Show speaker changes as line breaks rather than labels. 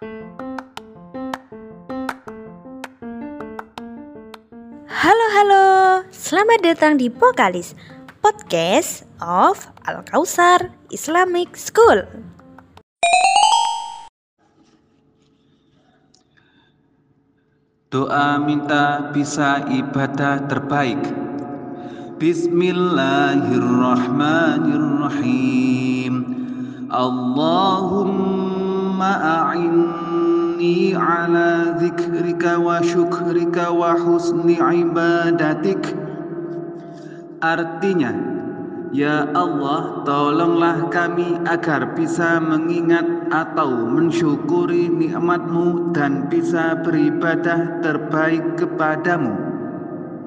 Halo halo, selamat datang di Pokalis Podcast of Al Kausar Islamic School.
Doa minta bisa ibadah terbaik. Bismillahirrahmanirrahim. Allahumma wa syukrika wa husni ibadatik. Artinya, Ya Allah, tolonglah kami agar bisa mengingat atau mensyukuri nikmatmu dan bisa beribadah terbaik kepadamu.